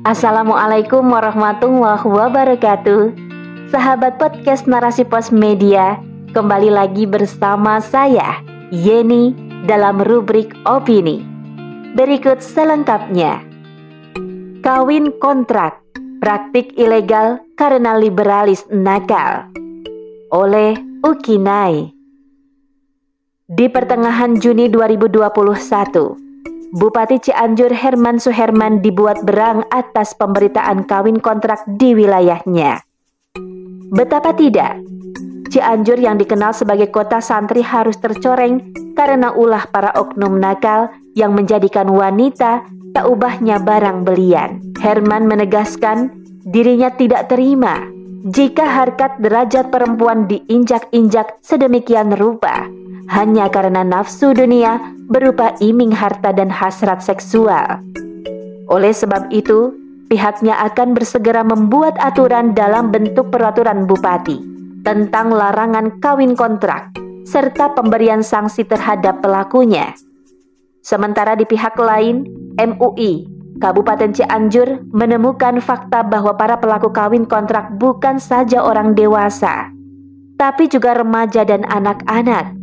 Assalamualaikum warahmatullahi wabarakatuh. Sahabat podcast Narasi Pos Media, kembali lagi bersama saya, Yeni, dalam rubrik opini. Berikut selengkapnya. Kawin kontrak, praktik ilegal karena liberalis nakal. Oleh Ukinai. Di pertengahan Juni 2021, Bupati Cianjur Herman Suherman dibuat berang atas pemberitaan kawin kontrak di wilayahnya. Betapa tidak, Cianjur yang dikenal sebagai kota santri harus tercoreng karena ulah para oknum nakal yang menjadikan wanita tak ubahnya barang belian. Herman menegaskan dirinya tidak terima jika harkat derajat perempuan diinjak-injak sedemikian rupa hanya karena nafsu dunia berupa iming harta dan hasrat seksual. Oleh sebab itu, pihaknya akan bersegera membuat aturan dalam bentuk peraturan bupati tentang larangan kawin kontrak serta pemberian sanksi terhadap pelakunya. Sementara di pihak lain, MUI Kabupaten Cianjur menemukan fakta bahwa para pelaku kawin kontrak bukan saja orang dewasa, tapi juga remaja dan anak-anak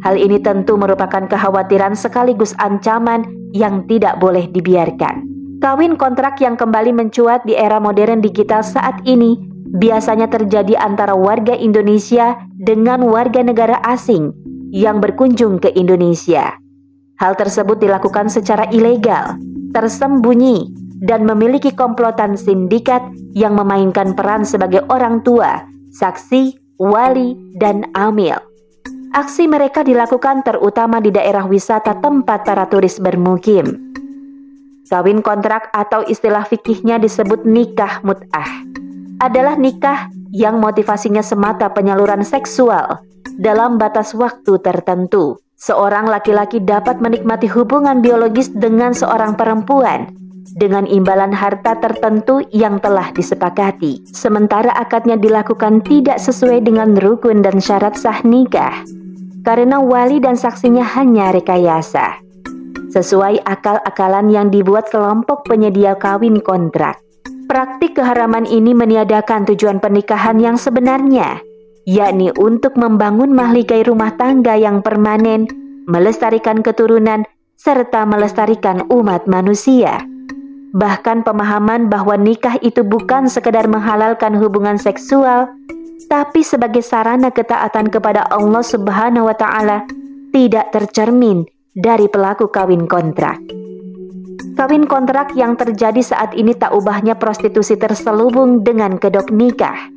Hal ini tentu merupakan kekhawatiran sekaligus ancaman yang tidak boleh dibiarkan. Kawin kontrak yang kembali mencuat di era modern digital saat ini biasanya terjadi antara warga Indonesia dengan warga negara asing yang berkunjung ke Indonesia. Hal tersebut dilakukan secara ilegal, tersembunyi, dan memiliki komplotan sindikat yang memainkan peran sebagai orang tua, saksi, wali, dan amil. Aksi mereka dilakukan terutama di daerah wisata tempat para turis bermukim. Kawin kontrak atau istilah fikihnya disebut nikah mut'ah. Adalah nikah yang motivasinya semata penyaluran seksual dalam batas waktu tertentu. Seorang laki-laki dapat menikmati hubungan biologis dengan seorang perempuan dengan imbalan harta tertentu yang telah disepakati. Sementara akadnya dilakukan tidak sesuai dengan rukun dan syarat sah nikah karena wali dan saksinya hanya rekayasa. Sesuai akal-akalan yang dibuat kelompok penyedia kawin kontrak. Praktik keharaman ini meniadakan tujuan pernikahan yang sebenarnya, yakni untuk membangun mahligai rumah tangga yang permanen, melestarikan keturunan, serta melestarikan umat manusia. Bahkan pemahaman bahwa nikah itu bukan sekedar menghalalkan hubungan seksual, tapi sebagai sarana ketaatan kepada Allah Subhanahu wa taala tidak tercermin dari pelaku kawin kontrak. Kawin kontrak yang terjadi saat ini tak ubahnya prostitusi terselubung dengan kedok nikah.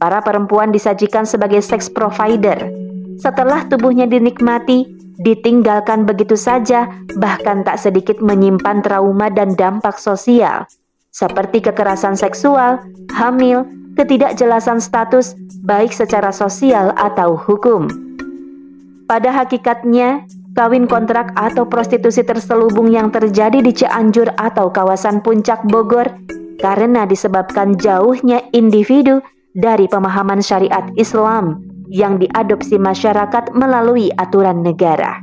Para perempuan disajikan sebagai seks provider. Setelah tubuhnya dinikmati, ditinggalkan begitu saja, bahkan tak sedikit menyimpan trauma dan dampak sosial, seperti kekerasan seksual, hamil, ketidakjelasan status baik secara sosial atau hukum. Pada hakikatnya, kawin kontrak atau prostitusi terselubung yang terjadi di Cianjur atau kawasan puncak Bogor karena disebabkan jauhnya individu dari pemahaman syariat Islam yang diadopsi masyarakat melalui aturan negara.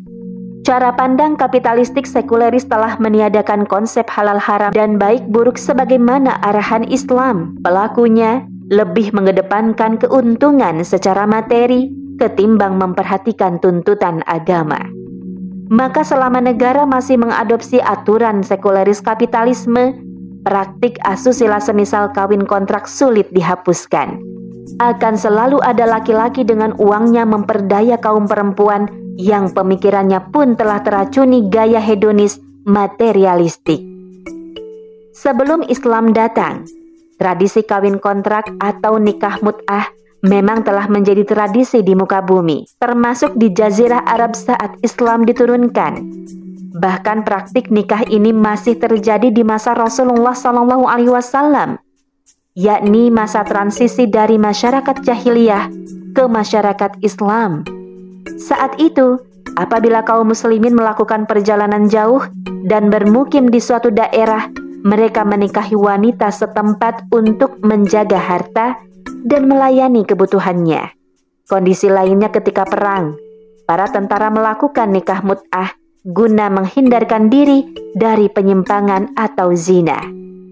Cara pandang kapitalistik sekuleris telah meniadakan konsep halal haram dan baik buruk sebagaimana arahan Islam. Pelakunya lebih mengedepankan keuntungan secara materi ketimbang memperhatikan tuntutan agama. Maka selama negara masih mengadopsi aturan sekuleris kapitalisme, praktik asusila semisal kawin kontrak sulit dihapuskan. Akan selalu ada laki-laki dengan uangnya memperdaya kaum perempuan yang pemikirannya pun telah teracuni gaya hedonis materialistik. Sebelum Islam datang, Tradisi kawin kontrak atau nikah mut'ah memang telah menjadi tradisi di muka bumi, termasuk di Jazirah Arab saat Islam diturunkan. Bahkan praktik nikah ini masih terjadi di masa Rasulullah Shallallahu Alaihi Wasallam, yakni masa transisi dari masyarakat jahiliyah ke masyarakat Islam. Saat itu, apabila kaum muslimin melakukan perjalanan jauh dan bermukim di suatu daerah mereka menikahi wanita setempat untuk menjaga harta dan melayani kebutuhannya. Kondisi lainnya ketika perang, para tentara melakukan nikah mut'ah guna menghindarkan diri dari penyimpangan atau zina.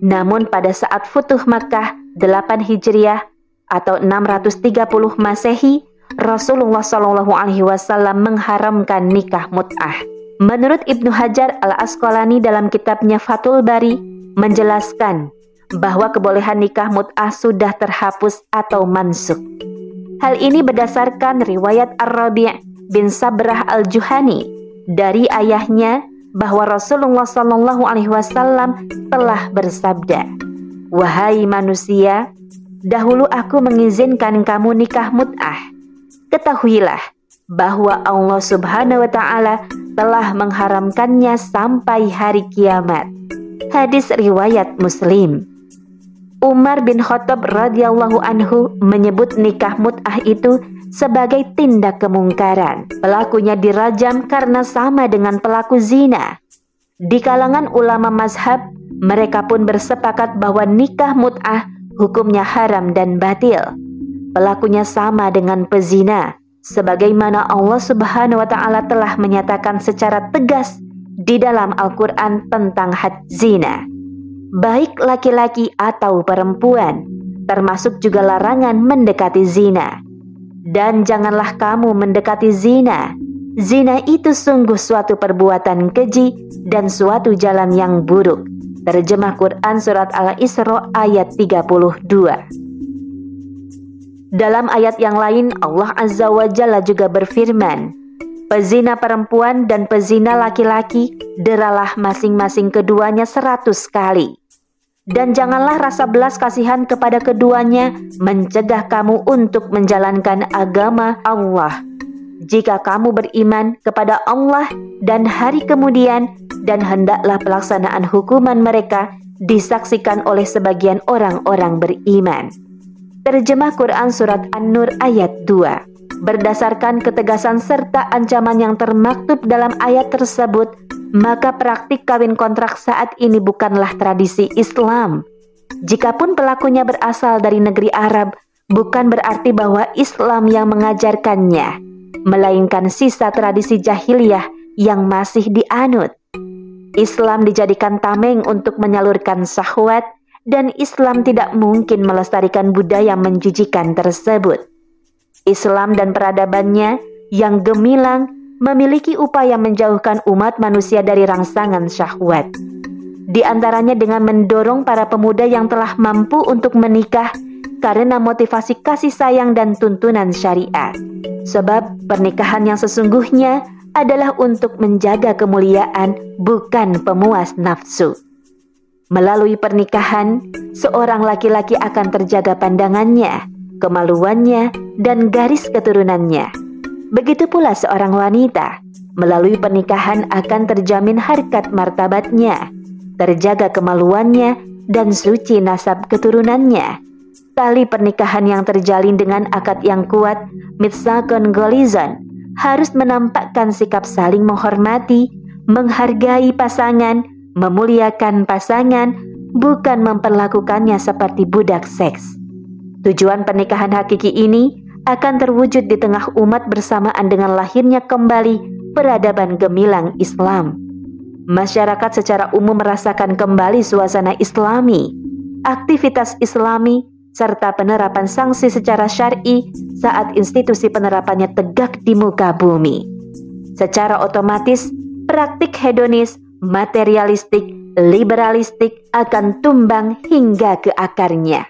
Namun pada saat Futuh Makkah 8 Hijriah atau 630 Masehi, Rasulullah Shallallahu Alaihi Wasallam mengharamkan nikah mut'ah. Menurut Ibnu Hajar al Asqalani dalam kitabnya Fatul Bari menjelaskan bahwa kebolehan nikah mut'ah sudah terhapus atau mansuk. Hal ini berdasarkan riwayat Ar-Rabi' bin Sabrah al-Juhani dari ayahnya bahwa Rasulullah Shallallahu Alaihi Wasallam telah bersabda, "Wahai manusia, dahulu aku mengizinkan kamu nikah mut'ah. Ketahuilah bahwa Allah Subhanahu wa Ta'ala telah mengharamkannya sampai hari kiamat." Hadis riwayat Muslim. Umar bin Khattab radhiyallahu anhu menyebut nikah mut'ah itu sebagai tindak kemungkaran. Pelakunya dirajam karena sama dengan pelaku zina. Di kalangan ulama mazhab, mereka pun bersepakat bahwa nikah mut'ah hukumnya haram dan batil. Pelakunya sama dengan pezina, sebagaimana Allah Subhanahu wa taala telah menyatakan secara tegas di dalam Al-Qur'an tentang had zina. Baik laki-laki atau perempuan, termasuk juga larangan mendekati zina. Dan janganlah kamu mendekati zina. Zina itu sungguh suatu perbuatan keji dan suatu jalan yang buruk. Terjemah Quran Surat Al-Isra ayat 32 Dalam ayat yang lain Allah Azza wa Jalla juga berfirman Pezina perempuan dan pezina laki-laki deralah masing-masing keduanya seratus kali dan janganlah rasa belas kasihan kepada keduanya mencegah kamu untuk menjalankan agama Allah. Jika kamu beriman kepada Allah dan hari kemudian dan hendaklah pelaksanaan hukuman mereka disaksikan oleh sebagian orang-orang beriman. Terjemah Quran Surat An-Nur ayat 2 Berdasarkan ketegasan serta ancaman yang termaktub dalam ayat tersebut, maka praktik kawin kontrak saat ini bukanlah tradisi Islam. Jikapun pelakunya berasal dari negeri Arab, bukan berarti bahwa Islam yang mengajarkannya, melainkan sisa tradisi jahiliyah yang masih dianut. Islam dijadikan tameng untuk menyalurkan syahwat, dan Islam tidak mungkin melestarikan budaya menjijikan tersebut. Islam dan peradabannya yang gemilang memiliki upaya menjauhkan umat manusia dari rangsangan syahwat. Di antaranya dengan mendorong para pemuda yang telah mampu untuk menikah karena motivasi kasih sayang dan tuntunan syariat. Sebab pernikahan yang sesungguhnya adalah untuk menjaga kemuliaan, bukan pemuas nafsu. Melalui pernikahan, seorang laki-laki akan terjaga pandangannya, kemaluannya, dan garis keturunannya Begitu pula seorang wanita, melalui pernikahan akan terjamin harkat martabatnya, terjaga kemaluannya, dan suci nasab keturunannya. Tali pernikahan yang terjalin dengan akad yang kuat, mitzakon golizon, harus menampakkan sikap saling menghormati, menghargai pasangan, memuliakan pasangan, bukan memperlakukannya seperti budak seks. Tujuan pernikahan hakiki ini akan terwujud di tengah umat bersamaan dengan lahirnya kembali peradaban gemilang Islam. Masyarakat secara umum merasakan kembali suasana Islami, aktivitas Islami, serta penerapan sanksi secara syar'i saat institusi penerapannya tegak di muka bumi. Secara otomatis, praktik hedonis, materialistik, liberalistik akan tumbang hingga ke akarnya.